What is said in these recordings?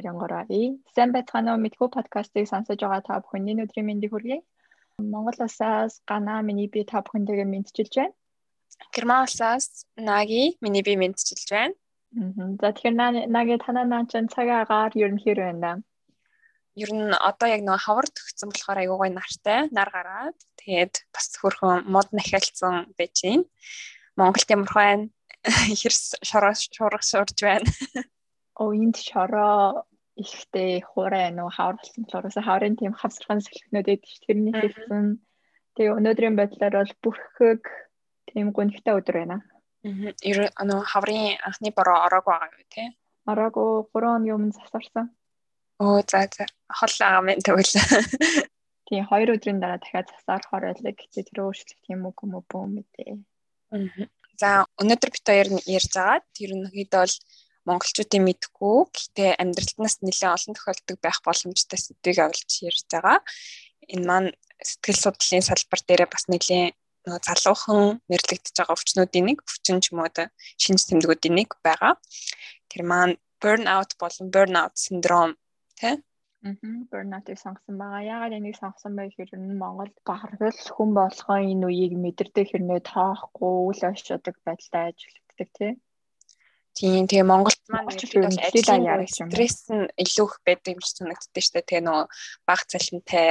2023. Сайн байцгаана уу? Мэдхүү подкастыг сонсож байгаа та бүхэний өдрийн мэндийг хүргэе. Монгол улсаас Гана миний би та бүхэндээ мэдчилж байна. Герман улсаас Наги миний би мэдчилж байна. За тэгэхээр Наги танаа наа чин цагийн агаар ер нь хэр байна? Ер нь одоо яг нэг хавар төгссөн болохоор аягүй гой нартай, нар гараад тэгээд бас хөрхөн мод нахиалцсан байж байна. Монголд ямар байна? Ихэр шороо шуурах шуурж байна. оо энд шороо ихтэй хуурай нөө хавар болсон болохоор хаврын тийм хавсархан сэлхнүүд эдэж тэрний хэлсэн. Тэгээ өнөөдрийн байдлаар бол бүрхэг тийм гонхтой өдөр байна. Аа. Ер нь хаврын анхны бороо ороог байгаа юу те? Ороогүй 3 оны өмнө засарсан. Оо за за. Хол байгаа мэн тэгвэл. Тийм 2 өдрийн дараа дахиад засаархаар байлаа гэчээ тэр өөрчлөлт юм уу юм уу мэдээ. Аа. За өнөөдөр бит хоёр ярьж байгаа. Тэр нь хэд бол монголчуудын мэдгүй гэхдээ амьдралд нас нэлээд олон тохиолддог байх боломжтой сэдвийг авалж ярьж байгаа. Энэ маань сэтгэл судлалын салбар дээр бас нэлээд нөгөө залуухан нэрлэгдэж байгаа өвчнүүдийн нэг өвчин ч юм уу да шинж тэмдгүүдийн нэг байгаа. Тэр маань burnout болон burnout синдром тий Мм burnout-ыг сонгосон байгаа. Яагаад энийг сонгосон бэ гэхээр энэ Монголд баграл хүн болгоо энэ үеийг мэдэрдэг хэрнээ тоохгүй үл ошиодог байдалтай ажилладаг тий. Тийм тэгээ Монголд маань ажлын стресс нь илүү их байдаг юм шиг санагддаг шүү дээ. Тэгээ нөгөө баг цалинтай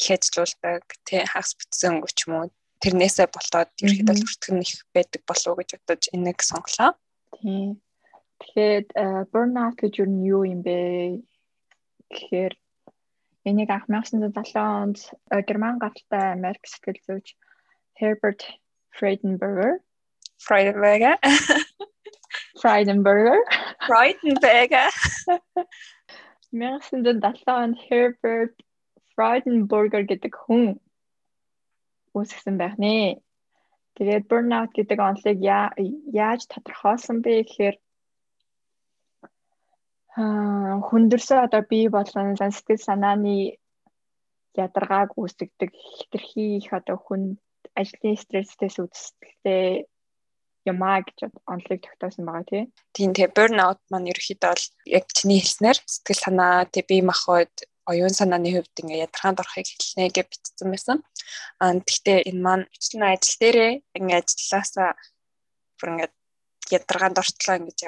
их ажиллаулдаг, тэгээ хагас бүтсэн өнгөч юм уу тэрнээсээ болоод ерөөхдөө хүртгэн их байдаг болов уу гэж бодож энийг сонглоо. Тийм. Тэгэхээр burnout гэж юу юу юм бэ гэхээр энийг анх 1970 онд герман гаралтай Америк сэтгэл зүйч Herbert Freudenberger Freudenberger Freudenberger. Freudenberger. 1970 онд Herbert Freudenberger гэдэг хүн үүсгэсэн байх нэ. Тэгээд burnout гэдэг онолыг яаж тодорхойлсон бэ гэхээр хүндэрсээ одоо бий болгон сэтгэл санааны ядаргааг үүсгдэг хитрхи их одоо хүн ажлын стрессээс үүдэлтэй юмаа гэж онолыг тогтоосон байгаа тий. Тийм тэгээ burnout маань ерөөхдөө бол яг чиний хэлснээр сэтгэл санаа тэг бие махбод оюун санааны хувьд ингээ ядаргаанд орохыг хэлнэ гэж бичсэн байсан. Аа тэгтээ энэ маань бичлэн ажил дээрээ ингээ ажилласаа бүр ингээ ядаргаанд ортлоо ингэж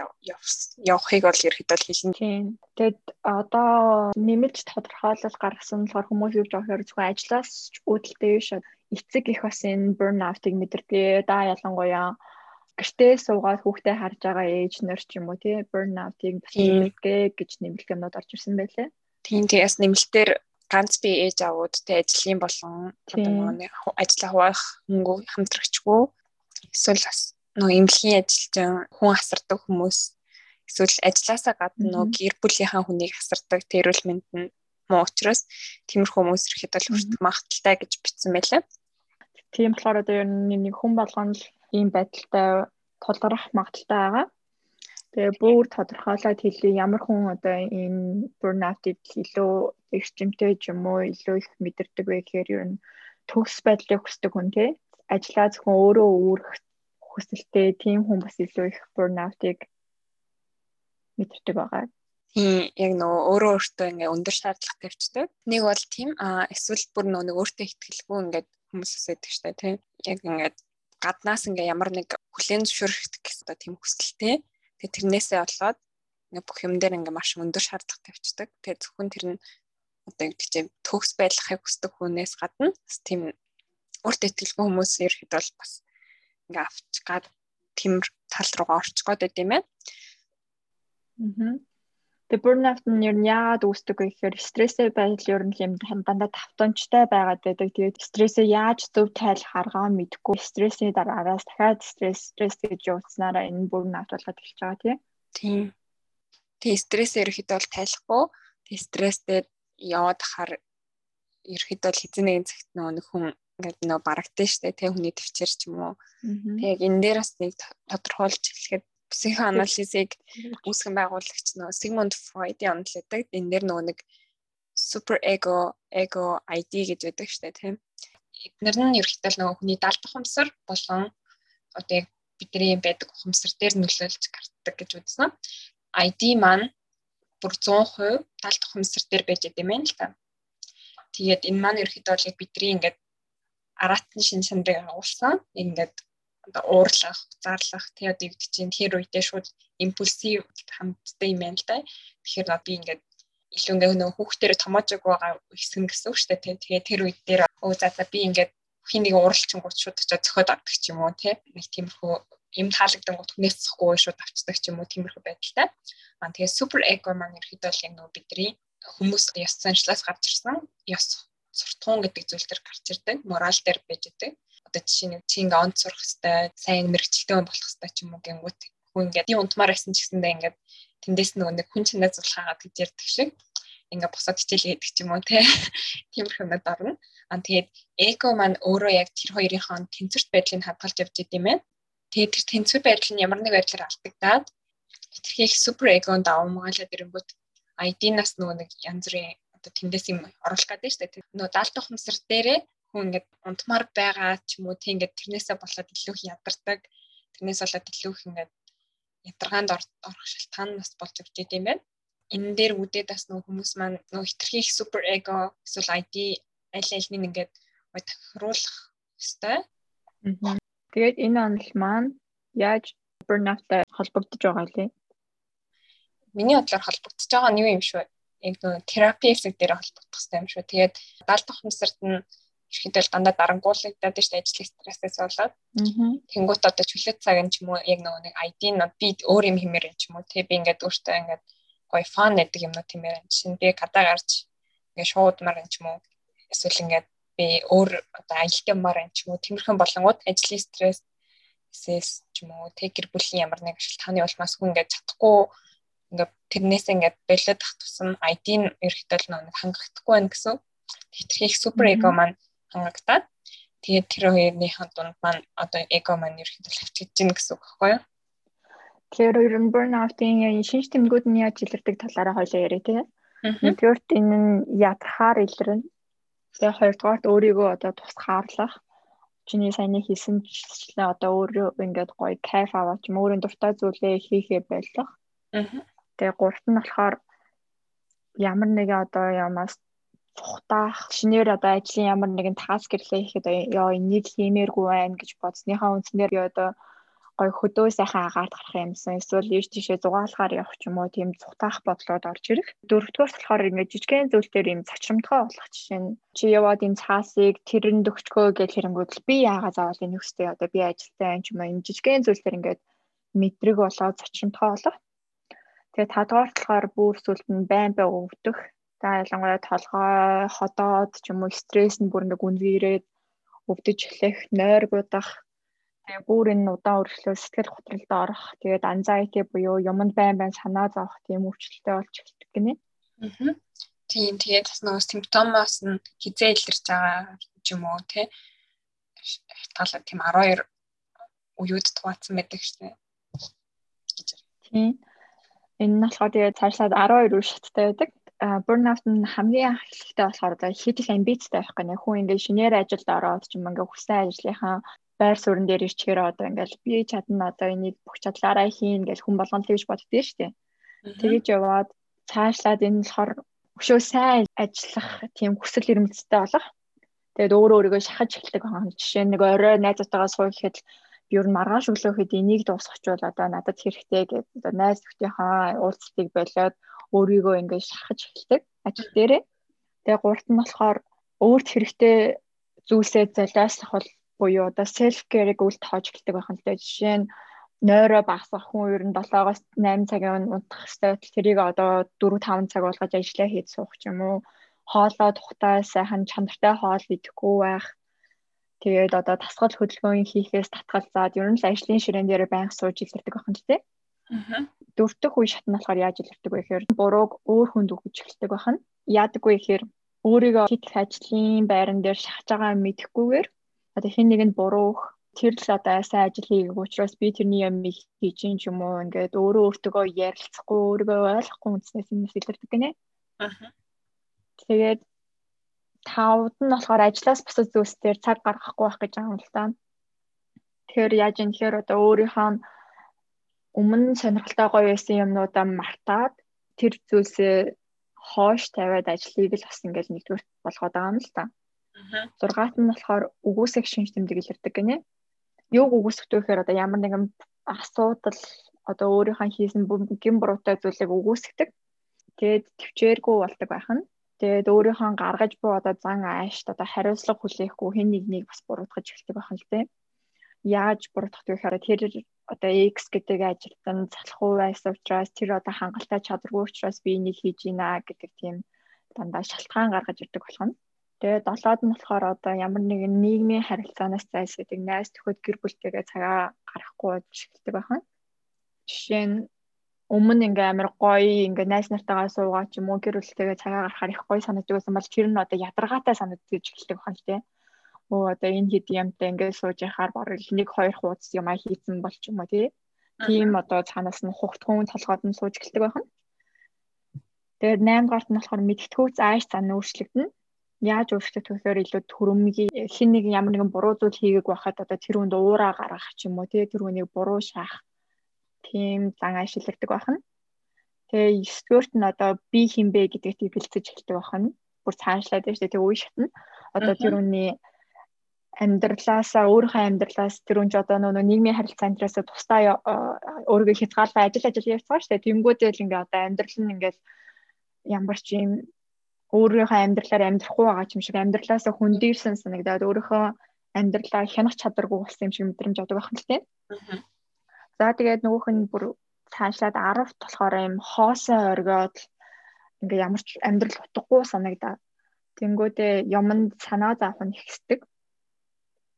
явахыг бол ерөөхдөө хэлнэ. Тийм. Тэгэд одоо нэмэлт тодорхойлол гаргасан болохоор хүмүүс юу жоохоор зөвхөн ажлаас ч үүдэлтэй биш эцэг их бас энэ burnout-ыг мэдэрдэг. Да ялангуяа гэртээ суугаад хүүхдээ харж байгаа ээж нар ч юм уу тий burnout-ыг бас нэмэлтгэ гэж нэмэлт юмнууд орж ирсэн байлээ. Тийм тийс нэмэлтээр ганц би ээж авууд тий ажлын болон ажиллаа хуваах хөнгөө хамтрагчгүй. Эсвэл бас нөгөө эмнэлгийн ажилчин хүн асардаг хүмүүс. Эсвэл ажилласаа гадна нөгөө гэр бүлийнхаа хүнийг асардаг тэрүүл мэнд нь муу учраас тиймэрхүү хүмүүс ирэхэд бол хүртэх магадaltaй гэж бичсэн байлаа. Тийм болохоор одоо ер нь нэг хүн болгоно л ийм байдалтай тулгарах магадaltaй байгаа. Тэгээ бүр тодорхойлоод хэлээ ямар хүн одоо энэ burnout-ыг илүү эрчимтэй ч юм уу илүү их мэдэрдэг вэ гэхээр ер нь төгс байдлыг хүсдэг хүн тий ажлаа зөвхөн өөрөө үүрэх хүсэлтэй тийм хүн бас илүү их burnout-ыг мэдэрдэг байгаа. Тийм яг нөгөө өөрөө өөртөө ингээ өндөр шаардлага тавьчихдаг. Нэг бол тийм а эсвэл бүр нөгөө өөртөө ихтгэлгүй ингээд хүмүүс өсөйдөг штэ тийм. Яг ингээд гаднаас ингээ ямар нэг хүлэн зөвшөөрөх гэсэн одоо тийм хүсэлтэй. Тэгээ тэрнээсээ болоод ингээ бүх юм дээр ингээ маш өндөр шаардлага тавьчихдаг. Тэгээ зөвхөн тэр нь одоо юу гэж төгс байдлахыг хүсдэг хүнээс гадна тийм өөртөө итгэлгүй хүмүүс ерхэд бол бас ингээ авч гад тэмэр тал руугаа орчих гээд байт юм байна. Аа. Тэгээ burnout нь ер нь яагаад үүсдэг вэ гэхээр стресстэй байдал ер нь юм дандаа тавтамжтай байгаад байдаг. Тэгээд стрессээ яаж зөв тайлах аргаа мэдэхгүй стрессийн дараараас дахиад стресс стресс гэж явуулснараа энэ burnout болоод эхэлж байгаа тийм. Тийм. Тэгээ стрессээ ерөөхдөө бол тайлахгүй. Тэгээ стресстэй яваад хахаар ерөөхдөө л хэзээ нэгэн цагт нөгөө хүн ингээд нөө барагдсан шүү дээ тий хүний төвчээр ч юм уу. Тэгээ яг энэ дээр бас нэг тодорхойлж хэлэхэд психоанализыг үүсгэн байгуулагч нөгөө Sigmund Freud-ийн онол гэдэг. Энэ дээр нөгөө нэг super ego, ego ID гэж байдаг штэ тийм. Эдгээр нь ерөнхийдөө нөгөө хүний даалт ухамсар болон одоо яг бидний байдаг ухамсар дээр нөлөөлж гардаг гэж үзсэн. ID маань бүр 100% тал тухамсар дээр байж байгаа юм байна л та. Тэгээд энэ маань бол яг бидний ингээд аратны шин сандрыг агуулсан. Ингээд уурлах, зарлах юу гэдэг чинь тэр үедээ шууд импульсив хамттай юм байна л да. Тэгэхээр одоо би ингээд илүү ингээ нөө хүүхдээр томоожог байгаа хэсэг гэсэн үг шүү дээ. Тэгээд тэр үед дээр өө за за би ингээд хин нэг ууралчингууд шууд очиод зөхиод авдаг ч юм уу тий. Нэг тиймэрхүү юм таалагдангууд хүнээсэхгүй шууд авчдаг ч юм уу тиймэрхүү байдалтай. Аа тэгээд супер эго маань ерөөдөө л яг нөө бидний хүмүүс ёс заншлаас гарч ирсэн ёс суртахуун гэдэг зүйл төр гарч ирдэг, мораль дээр байж идэг. Одоо жишээ нь чи ингээ онц сурах хэвээр сайн мэрэгчлээ болох хэвээр ч юм уу гингүүт хүн ингээд юм унтмаар байсан ч гэсэндээ ингээд тэндээс нөгөө нэг хүн чинээ зулхаагаад гэж ярьдаг шиг ингээ босоод хичээл хийдэг ч юм уу те тиймэрхүү юмд орно. Аа тэгээд эко маань өөрөө яг тэр хоёрынхоо тэнцвэрт байдлыг хадгалж явж идэв юм байна. Тэгээд тэр тэнцвэр байдал нь ямар нэг байдлаар алдагдаад хэтэрхий их супер эгонд авмагалаад ирэнгүүт ID-наас нөгөө нэг янз бүрийн одоо тэндээс юм оруулах гэдэг шүү дээ. Нөгөө даалт ухамсар дээрээ хүн ингээд унтмаар байгаа ч юм уу тийм ингээд тэрнээсээ болоод илүү их ядардаг. Тэрнээс болоод илүү их ингээд ядаргаанд орох шалтгаан нас болж өгч идэм байна. Энэ дээр үдээд бас нөгөө хүмүүс маань нөгөө хитрхи их супер эго эсвэл ID аль альнийг ингээд тохируулах ёстой. Тэгээд энэ онол маань яаж burnout-тай холбогдож байгаа лээ? Миний бодлоор холбогдож байгаа нь юу юм шүү? Яг нөгөө терапи хэсэг дээр холбогдох хэрэгтэй юм шүү. Тэгээд даалт ухамсарт нь ихэдэл дандаа дарангуулагдаад шүү дээ ажлын стрессээс болоод. Тэнгуут одоо чөлөө цаг юм ч юм уу яг нөгөө нэг ID нь би өөр юм хэмээр юм ч юм уу тий би ингээд өөртөө ингээд гоё фан гэдэг юм уу тиймэр юм чинь би гадаа гарч ингээд шуудмаар юм ч юм уу эсвэл ингээд би өөр одоо аялдамаар юм ч юм уу тиймэрхэн болонгууд ажлын стресс эсэс ч юм уу тэг гэр бүлийн ямар нэг шалтгааны улмаас хүн ингээд чадахгүй ингээд тэрнээс ингээд болоод тах тусам ID нь ерөөхдөө нэг хангахдаггүй байх гэсэн. Их супер эго маань хангагдаад тэгээд тэр хоёрынхаа дунд маань одоо эго маань ерөөхдөө авчиж гин гэсэн үг байхгүй юу? Тэгэхээр ер нь burnout-ийн шинж тэмдгүүд нь яаж илэрдэг талаараа хоёлоо яриа тийм. Нэгдүгээрт энэ нь ядрахаар илэрнэ. Тэгээ хоёрдугаарт өөрийгөө одоо тусгаарлах чиний саяны хийсэнчлээ одоо өөрөө ингээд гоё кайф аваач юм өөрийн дуртай зүйлээ хийхээ байлгах. Тэгээ гуравт нь болохоор ямар нэгэн одоо ямаас цухтаах шинээр одоо ажлын ямар нэгэн таск гэрлээ ихэд ёо энийг хиймээргүй байна гэж бодсныхаа үндснээр би одоо гой хөдөө сайхан агаад гарах юмсан эсвэл ийш тийшээ зугаалахаар явах ч юм уу тийм цухтаах бодлоод орж ирэх. Дөрөвдүгээр болохоор ингээд жижигхэн зүйл дээр юм зочромтгой болох жишээ нь чи яваад энэ цаасыг тэрэнд өгчгөө гэж хэрэнгүүд л би яагаад заавал энэ хөстэй одоо би ажилтаа юм ч юм энэ жижигхэн зүйл дээр ингээд мэдрэг болоод зочромтгой болох. Тэгээ тадгаар болохоор бүр сүлд нь байн бай өвдөх. За ялангуяа толгой ходоод ч юм уу стресс нь бүр ингээд гүнзгийрээд өвдөж эхлэх, нойр будах Тэгээ бүр энэ удаан үргэлжлэл сэтгэл готролд орох, тэгээд anxiety буюу юмд байн байн санаа зовох тийм өвчлөлтэй болж эхэлдэг гинэ. Аа. Тийм тэгээд бас нөгөө симптомоос нь хизээ илэрч байгаа ч юм уу тий. Хатгал тийм 12 уюуд туваацсан байдаг дээ. Тийм. Энэ нь болохоор тэгээд цаашлаад 12 үе шаттай байдаг. Burnout нь хамгийн эхлэхдээ болохоор одоо хэд их амбицтай байх гэнэ. Хүн ингээд шинээр ажилд ороод ч юм ингээд хүссэн ажлынхаа байр суурин дээр ичгээр одоо ингээл би чадна одоо энийг бүх чадлаараа хийн гэж хүн болгоно тэгж боддөө дээ. Тэгэж яваад цаашлаад энэ болохоор өшөө сайн ажиллах тийм хүсэл эрмэлзэлтэй болох. Тэгээд өөрөө өөрийгөө шахаж эхэлдэг байгаа. Жишээ нь нэг орой найзтайгаа суух гэхэд би ер нь маргааш өглөөхөд энийг дуусгахчвал одоо надад хэрэгтэй гэдэг одоо найз нөхдийнхаа уулзалтыг болоод өөрийгөө ингээд шахаж эхэлдэг ажил дээрээ. Тэгээ гуравт нь болохоор өөрт хэрэгтэй зүйлсээ золиослох бол буюу одоо self care-ыг үл тоож эхэлдэг байх нь л жишээ нь нойроо багасгах хүн ер нь 7-оос 8 цагийн унтах хэрэгтэй. Тэрийг одоо 4 5 цаг болгож ажиллаа хийж суух ч юм уу. Хоолоо тухтай сайхан чанартай хоол идэхгүй байх. Тэгээд одоо тасгал хөдөлгөөн хийхээс татгалзаад ер нь л ажлын ширээн дээр байнга сууж илэрдэг байх юм тий. Аа. Дөрөвдөх үе шат нь болохоор яаж илэрдэг вэ гэхээр бурууг өөр хүнд өгч эхэлдэг байх нь. Яадаггүй гэхээр өөрийгөө хийх ажлын байран дээр шахаж байгаа мэдэхгүйгээр одоо хэн нэгэнд буруух тэр л одоо сайн ажил хийгээг учраас би тэрний юм хийж юм ч юм уу ингээд өөрөө өөртөө ярилцахгүй өөрийгөө ойлгохгүй үснээс юмс илэрдэг гинэ. Аа. Тэгээд тавд нь болохоор ажлаас бусад зүйлсээр цаг гаргахгүй байх гэж байгаа юм л та. Тэгэхээр яаж юм тэгэхээр одоо өөрийнхөө өмнө сонирхолтой гоё байсан юмнуудаа мартаад тэр зүйлсээ хоош тавиад ажлыг л бас ингээл нэгдүгээр болгоод байгаа юм л та. Зургаат нь болохоор үгүйсэх шинж тэмдэг илэрдэг гинэ. Үгүйсэх вэ гэхээр одоо ямар нэгэн асуудал одоо өөрийнхөө хийсэн гин буруутай зүйлийг үгүйсгдэг. Тэгээд төвчээргүй болдог байх нь. Тэгээд өөрийнхөө гаргаж буй одоо зан аашт одоо хариуцлага хүлээхгүй хэн нэгнийг бас буруутгаж эхэлдэг байх нь л тийм. Яаж буруутгах вэ гэхээр тэр одоо X гэдэг ажилтан залхуу байсан учраас тэр одоо хангалттай чадваргүй учраас би энийг хийж ийна гэдэг тийм дандаа шалтгаан гаргаж ирдэг болох нь. Тэгээд долоод нь болохоор одоо ямар нэгэн нийгмийн харилцаанаас зайлсхийдэг найз төхөд гэр бүлтэйгээ цагаа гарахгүй эхэлдэг байх нь. Жишээ нь өмнө ингээ амар гоё ингээ найз нартайгаа суугаа ч юм уу гэр бүлтэйгээ цагаа гаргахаар их гоё санагддаг байсан бол тэр нь одоо ядаргаатай санагдаж эхэлдэг байна л тийм. Оо одоо энэ хэд юмтай ингээ сууж яхаар барыг нэг хоёр хуудас юм а хийцэн бол ч юм уу тийм одоо цаанаас нь хугтгуун толгойд нь сууж эхэлдэг байна. Тэгээд 8 дугаарт нь болохоор мэдтгүүц ааш цан өөрчлөгдөн. Яаж вэ гэхээр илүү төрөмгийн хин нэг ямар нэгэн буруу зүйл хийгээг байхад одоо тэр хүнд уураа гаргах ч юм уу тий тэр хүнийг буруу шаах тийм зан ашигладаг байна. Тэгээ 9-р нь одоо би хинбэ гэдэгт эгэлцэж эхэлдэг байна. Бүр цаашлаад байна шүү дээ. Тэгээ үе шатна. Одоо тэр үний амьдралаасаа өөрийнхөө амьдралаас тэр үн ч одоо нөгөө нийгмийн харилцаан дээрээс тусдаа өөрийгөө хязгаарлаа ажил ажил явцгаа дээ. Тэнгүүдэл ингээ одоо амьдрал нь ингээл ямар ч юм өөрийнхөө амьдралаар амьдрахгүй байгаа юм шиг амьдралаасаа хөндөрсөн санагдаад өөрийнхөө амьдралаа хянах чадваргүй болсон юм шиг мэдрэмж авдаг байх нь тийм. За тэгээд нөгөөх нь бүр цаашлаад 10-т болохоор юм хоосоо оргиод ингээ ямар ч амьдрал утгагүй санагдаа. Тэнгүүдээ юмд санаа заах нь ихсдэг.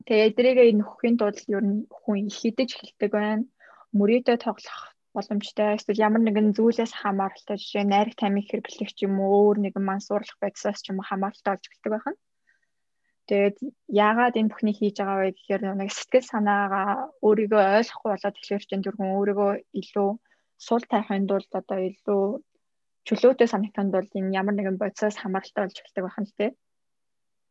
Тэгээ эдрийгээ нөхөхийн тулд ер нь хүн хідэж эхэлдэг байна. Мөрийдөө тоглох боломжтой эсвэл ямар нэгэн зүйлээс хамааралтай жишээ найраг тамиг хэрэглэх ч юм уу өөр нэгэн мансуурлах байдлаас ч юм уу хамааралтай болж эхэлдэг байна. Тэгээд яагаад энэ бүхнийг хийж байгаа вэ гэхээр нэг сэтгэл санаагаа өөрийгөө ойлгохгүй болоод тэгэхээр чинь түрхэн өөрийгөө илүү сул тайхын тулд одоо илүү чөлөөтэй санагтанд бол энэ ямар нэгэн бодисоос хамааралтай болж эхэлдэг байх нь тийм.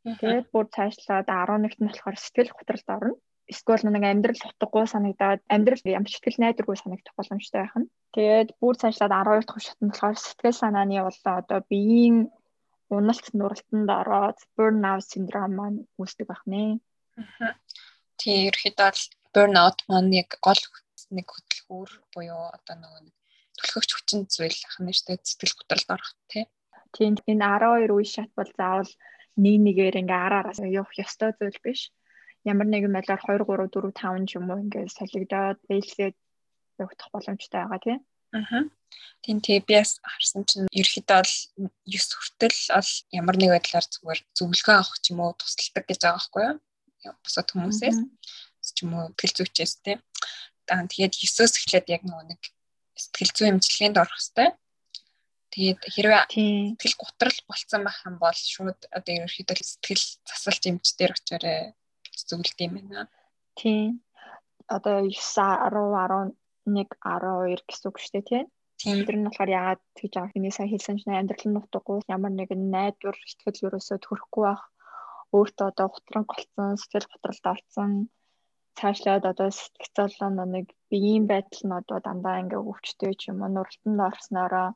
Тэгээд бүр цаашлаад 11-т нь болохоор сэтгэл готролд орно. Эсвэл нэг амьдрал утгагүй санагдаад амьдрал ямар сэтгэл найдваргүй санагдах боломжтой байх нь. Тэгээд бүр цаашлаад 12 дахь шатнд болохоор сэтгэл санааны болоо одоо биеийн уналт нуралтанд ороод burnout синдром маань үүсдэг байх нэ. Тийм ерөөхдөө бол burnout маань яг гол нэг хөдөлгүүр буюу одоо нөгөө түлхэгч хүчин зүйл ахна штэ сэтгэл готролд орох тий. Тийм энэ 12 үе шат бол заавал нэг нэгээр ингээ араараас явах ёстой зүйл биш. Ямар нэгэн байдлаар 2 3 4 5 ч юм уу ингээ солигдоод бэлсээд явагдах боломжтой байгаа тий. Аа. Тийм TBS харсан чинь ерөөхдөө бол 9 хүртэл бол ямар нэг байдлаар зүгээр зөвлөгөө авах ч юм уу тусалдаг гэж байгаа байхгүй юу? Бусад хүмүүсээс ч юм уу тэл зүйчээс тийм. Аа тэгээд 9-өөс эхлээд яг нөгөө нэг сэтгэл зүйн эмчилгээнд орох хэрэгтэй. Тэгээд хэрвээ сэтгэл гутрал болцсон байх юм бол шууд одоо ерөөхдөө сэтгэл засалч эмч дээр очиорой зөвлөд юм байна. Тийм. Одоо 9 10 11 12 гэсэн үг шүү дээ тийм. Тэр нь болохоор яагаад тэгж байгаа сайн хэлсэн чинь амьдрал нь утгагүй ямар нэгэн найдвар ихтгэл ерөөсөө төрөхгүй байх өөртөө одоо хутран голцсон сэтгэл готролд орсон цаашлаад одоо сэтгцэлэн нэг биеийн байдал нь одоо дандаа ингээ өвчтэй ч юм уу нуралтанд орсноороо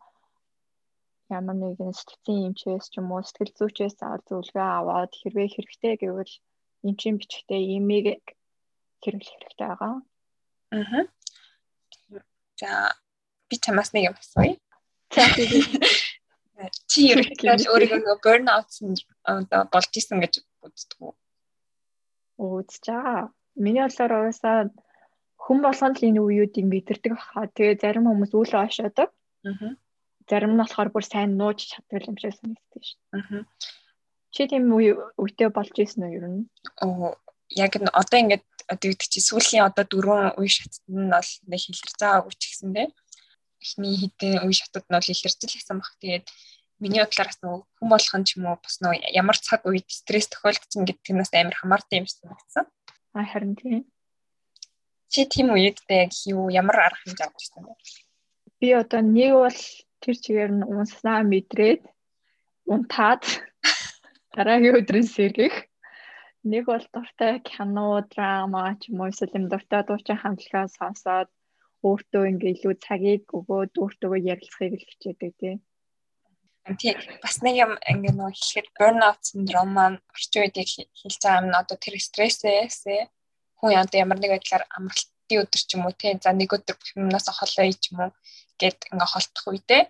ямар нэгэн сэтгцийн эмчээс ч юм уу сэтгэл зүйчээс аваад зөвлөгөө аваад хэрвээ хэрэгтэй гэвэл эмчийн бичгтээ имийг хэрэглэх хэрэгтэй байгаа. Аа. За би чамаас нэг юм асууя. Чи ерөнхийдөө өөрийгөө burnout одоо болж исэн гэж үздэг үү? Үзчихээ. Миний бодлоор уусаа хүн болгоно л энэ үеүүдийг мэдэрдэг баха. Тэгээ зарим хүмүүс үлээ ошоодог. Аа. Зарим нь болохоор бүр сайн нууж чаддаг юм шиг санагддаг шүү. Аа. Чи тийм үетэй болж исэн үү ер нь? Оо яг н одоо ингээд одоо гэдэг чи сүүлийн одоо дөрвөн үе шатд нь бол нэг хилэр заагүй ч гэсэн тийм эхний хитэн үе шатууд нь бол илэрчил гэсэн баг. Тэгээд миний бодлоор бас нөгөө хүн болгон ч юм уу бас нөгөө ямар цаг үед стресс тохиолдсон гэдэг нь бас амар хамаартай юм шиг санагдсан. А харин тийм. Чи тийм үедээ яг юу ямар арга хэмжээ авч ирсэн бэ? Би одоо нэг бол тэр чигээр нь унснаа мэдрээд унтаад дараагийн өдрийн сэргийх нэг бол дуртай кино, драма ч юм уу эсвэл юм дуртай дуучин хамтлагаа сонсоод өөртөө ингээ илүү цагийг өгөөд өөртөө ярилцахыг л хичээдэг тий. Тий бас нэг юм ингээ нөө хэлэхэд burnout syndrome маань орчин үед хэлж байгаа юм одоо тэр стрессээс хүн одоо ямар нэг байдлаар амралтын өдөр ч юм уу тий за нэг өдөр бүх юмнаас холоо ч юм уу гэд ингээ холдох үедээ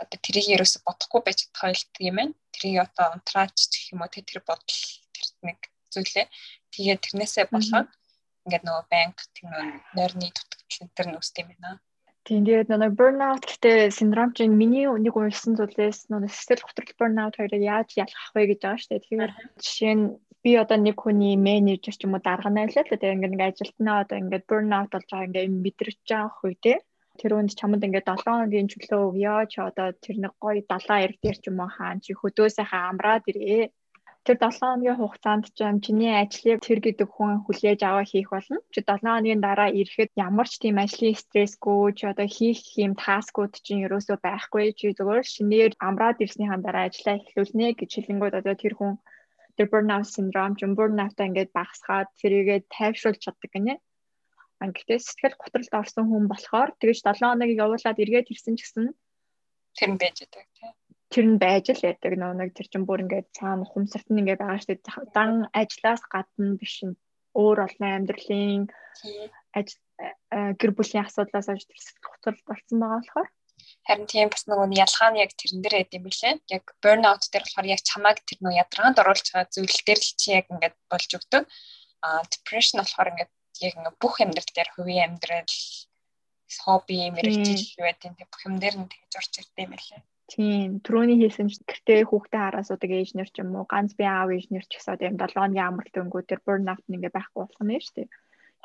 одоо тэрийг ерөөсө бодохгүй байж чадах ойлт юм байна. Тэрийг одоо унтраач гэх юм уу тэр бодол тэр нэг зүйлээ тэгээд тэрнээсээ болоод ингээд нөгөө банк тийм нойрны дутагдал энэ нүст юм байна. Тийм тэгээд нөгөө burnout гэдэг синдром чинь миний нэг уншсан зүйлээс нөгөө сэтгэл готрол burnout хоёрыг яаж ялгах вэ гэж байгаа шүү дээ. Тэгэхээр жишээ нь би одоо нэг хүний менежер ч юм уу дарга найлаа л тэгээд ингээд нэг ажилтнаа одоо ингээд burnout болж байгаа ингээд мэдрэж байгаа хөө те. Тэр үнд чамд ингээд 7 хоногийн чөлөө өгьё ч одоо тэр нэг гоё далаа ирэх дээр ч юм уу хаан чи хөдөөсөө амраад ирээ тэр 7 хоногийн хугацаанд ч юм чиний ажлыг тэр гэдэг хүн хүлээж аваа хийх болно. Чи 7 хоногийн дараа ирэхэд ямар ч тийм ажлын стрессгүй ч одоо хийх юм таскууд чинь ерөөсөө байхгүй. Чи зөвхөн шинээр амраад ирснийхаа дараа ажиллаа эхлүүлнэ гэж хэлэнгүүд одоо тэр хүн тэр burnout syndrome ч burnout-а ингээд багсгаад тэрийгээ тайвшруулж чаддаг гинэ. Гэхдээ сэтгэл готролд орсон хүн болохоор тэгэж 7 хоногийг явуулаад эргээд ирсэн ч гэсэн тэр нь байж байгаа тийм тэр нь байж л байдаг. Нөө нэг тэр чин бүр ингээд цаана хумсарт нь ингээд байгаа шүү дээ. Дан ажлаас гадна биш нь. Өөр олон амьдралын гэр бүлийн асуудлаас тэр сэтгэл болсон байгаа болохоор харин тийм бас нөгөө ялгаа нь яг тэрэн дээр байд юм билээ. Яг burnout дээр болохоор яг чамааг тэр нөгөө ядаргаанд оруулж байгаа зүйл дээр л чи яг ингээд болж өгдөг. А depression болохоор ингээд яг ингээд бүх амьдрал дээр хувийн амьдрал хобби мэрэгжил байт юм бүх юм дээр нь тэгж орж ирдэг юм билээ. Тийм түрүүний хэлсэн гэртээ хүүхдээ хараасуудаг ээжнэр ч юм уу ганц би аав ээжнэр ч гэсэн тийм 7 оны амралт өнгөө тэр burnout нэгэ байхгүй болох нь шүү дээ.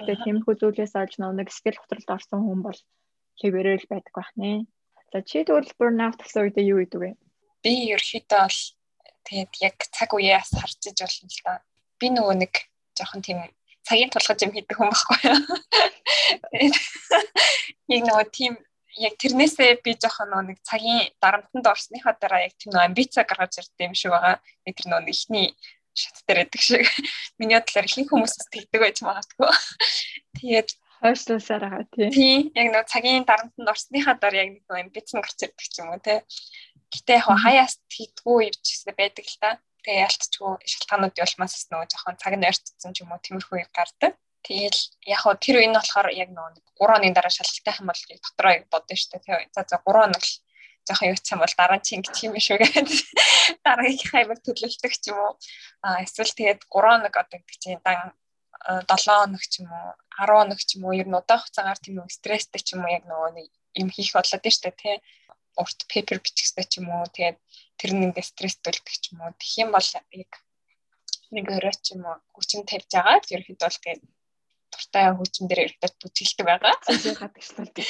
Тэгээ тиймэрхүү зүйлээс олж нэг сэтгэл готролд орсон хүн бол хэвээрэл байдаг байх нэ. За чи тэгвэл burnout гэсэн үедээ юу гэдэг вэ? Би ерөөхдөө бол тэгээд яг цаг үеэс харж иж болно л да. Би нөгөө нэг жоохон тийм цагийн тулгаж юм хийдэг хүн байхгүй юу? Яг нөгөө тийм яг тэрнээсээ би жоохон нэг цагийн дарамтанд орсныхаа дараа яг тийм амбица гаргаж ирдэг юм шиг байгаа. Яг тэр нөө ихний шат дээр байдаг шиг. Миний бодлоор ихэнх хүмүүс тэгдэг байж магадгүй. Тэгээд хойшлуулсаар байгаа тий. Тий, яг нөө цагийн дарамтанд орсныхаа дараа яг нэг амбиц нь гарч ирдэг ч юм уу тий. Гэтэ яг хаяас хийдгүү ирж байдаг л та. Тэгээ ялцчгүй шалтгаанууд явуулмаас нөгөө жоохон цаг нь ойртсон ч юм уу тиймэрхүү гардаг. Тэгэл яг хоо тэр үе нь болохоор яг нөгөө 3 оны дараа шалгалтайх юм бол дотроо яг бодно шүү дээ. За за 3 хоног л жоохон юуцсан бол дараа нь чинь гэх юм шүү гэдэг. Дараагийн хаймаг төлөвлөлтөг ч юм уу. А эсвэл тэгээд 3 хоног одоо гэдэг чинь дан 7 хоног ч юм уу 10 хоног ч юм уу ер нь удаан хугацаагаар тийм үү стресстэй ч юм уу яг нөгөө нэг юм хийх болоод дээ тий. Урт пепер бичихтэй ч юм уу тэгээд тэр ингээ стресс төлдөг ч юм уу. Тэгэх юм бол яг нэг өрөө ч юм уу хүчин тавьж байгаа. Ерхэд бол тэгээд дуртай хөгжим дээр ирэхэд бүтээлдэг байгаа. Гадагшлуулдаг.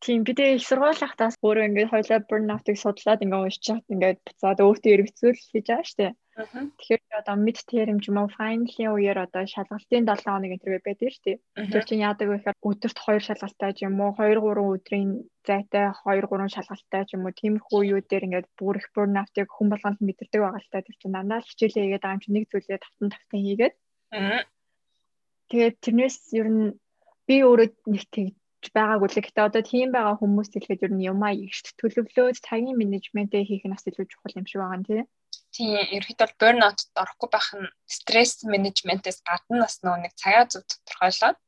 Тийм би тэгээ их сургуулийнхтаас өөрөө ингээд хойлоо burnout-ыг судлаад ингээд уншиж чад ингээд буцаад өөртөө эргэцүүл хийж байгаа штэ. Тэгэхээр одоо mid term юм уу final-ийн үеэр одоо шалгалтын 7 хоног төр байдаг штэ. Тэр чинь яадаг вэ гэхээр өдөрт 2 шалгалттай ч юм уу 2 3 өдрийн зайтай 2 3 шалгалттай ч юм уу. Тиймэрхүү үеүүд дээр ингээд бүр их burnout-ыг хүн болгонд мэдэрдэг байгаа л та. Тэр чинь дандаа л хичээлээ хийгээд байгаа юм чинь нэг зүйлээ тавтан тавтан хийгээд. Тэгээд тэрнээс ер нь би өөрөө нэг тэгж байгаагүй л гэхдээ одоо тийм байгаа хүмүүс хэлэхэд ер нь юмаа ихт төлөвлөөд цагийн менежментээ хийх нь бас илүү чухал юм шиг байгаа юм тий. Тийм ерөөхдөө burnout орохгүй байх нь стресс менежментээс гадна бас нөгөө нэг цагаа зөв тодорхойлоод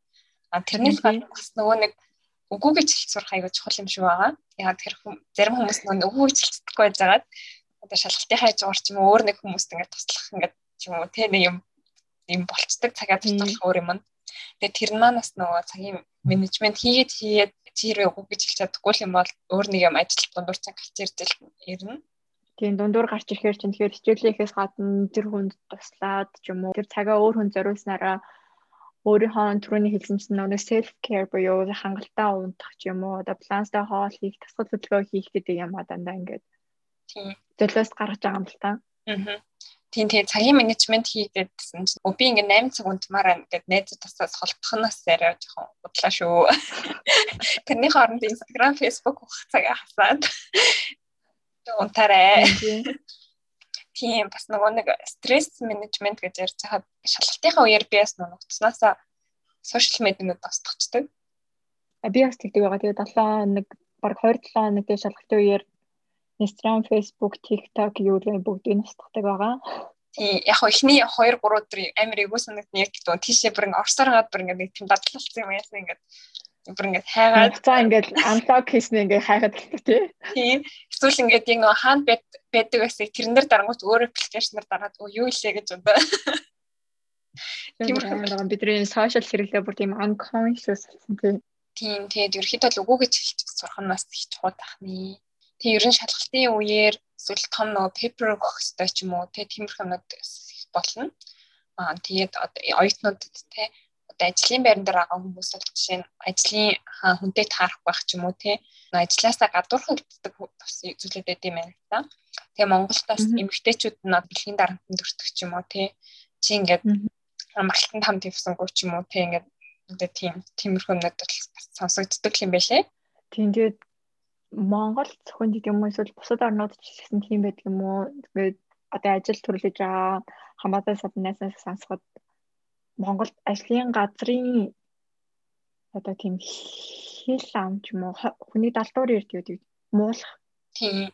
а тэрнээс гадна бас нөгөө нэг үгүй гэж хэлж сурах аягүй чухал юм шиг байгаа. Яг тэр зарим хүмүүс нөгөө үгүй гэж хэлцэхгүй байжгаад одоо шалгалтын хайж уур ч юм уу өөр нэг хүмүүст ингээд туслах ингээд ч юм уу тэ нэг юм юм болцдог цагаа зарцуулах өөр юм. Тэгээ тэр манаас нөгөө цагийн менежмент хийгээд хийгээд чи хэрвээ үгүй гэж хэлж чадахгүй юм бол өөр нэг юм ажил дундуур цаг гарч ирж ирнэ. Тийм дундуур гарч ирэхээр чинь тэгэхээр хичээлийнхээс гадна тэр хүнд туслаад ч юм уу тэр цагаа өөр хүн зориулснараа өөрийнхөө түрүүний хэлсэн чинь нөгөө self care буюу хангалттай унтах ч юм уу одоо баланстай хоол хийх, тасгал хөдөлгөөн хийх гэдэг юм а дандаа ингээд. Тийм. Золиос гаргаж байгаа юм л та. Аа. Тийм тийм цагийн менежмент хийгээдсэн чинь би ингээ 8 цаг унтмаар ингээд найзууд тасаас холбохноос арай жоохон удлаа шүү. Тэрний хооронд Instagram, Facebook ухах цагаа хасаад унтаарай. Тийм бас нөгөө нэг стресс менежмент гэж ярьж хаад шалгалтынхаа үеэр би бас нугцснаасаа сошиал медианууд устгачдаг. би бас тэгдэг байгаа. Тэгээд 7 нэг баг 27 хоног дээр шалгалтын үеэр Instagram, Facebook, TikTok юу гэх бүгдийг устгадаг байгаа. Тий, яг хоо эхний 2 3 өдөр амар эвгүй санагдсан яг гэдэг. Тийшээ бүр ингээ орсоор гад бүр ингээ нэг тийм дадлалцсан юм яасан ингээ бүр ингээ хайгаад за ингээ unlock хийснэ ингээ хайгаад хэлдэг тий. Тийм. Эсвэл ингээ яг нөгөө хаана байдаг байсыг тэрнэр дарангуут өөр аппликейшнээр дараад юу илээ гэж бодоо. Тийм байгаа бидний social хэрэглээ бүр тийм unconscious болсон тий. Тийм тэгээд ерөөхдөө л үгүй гэж хэлж сурах нь бас их чухал тахны. Тэг ер нь шалгалтын үеэр эсвэл том нөгөө paper өгөх хэрэгтэй ч юм уу те тиймэрхүү юмнууд болно. Аа тэгээд оюутнуудад те одоо ажлын байран дээр байгаа хүмүүс бол жишээ нь ажлын хүнтэй таарах байх ч юм уу те ажлаасаа гадуурхагддаг зүйлүүд байд юм байна та. Тэгээ Монголд бас эмэгтэйчүүд нь дэлхийн дарамтанд өртөх ч юм уу те чи ингээд амралтанд хам твсэнгүү ч юм уу те ингээд одоо тийм тиймэрхүү юмнууд бол сонсогддог юм байлээ. Тэгээд Монгол зөвхөн гэдэг юм эсвэл бусад орнууд ч гэсэн тийм байдаг юм уу? Тэгээд одоо ажил төрлөж байгаа хамаатай саднаас сонсоход Монголд ажлын газрын одоо тийм хэл ам ч юм уу? Хүний далдуур ярьдаг муулах? Тийм.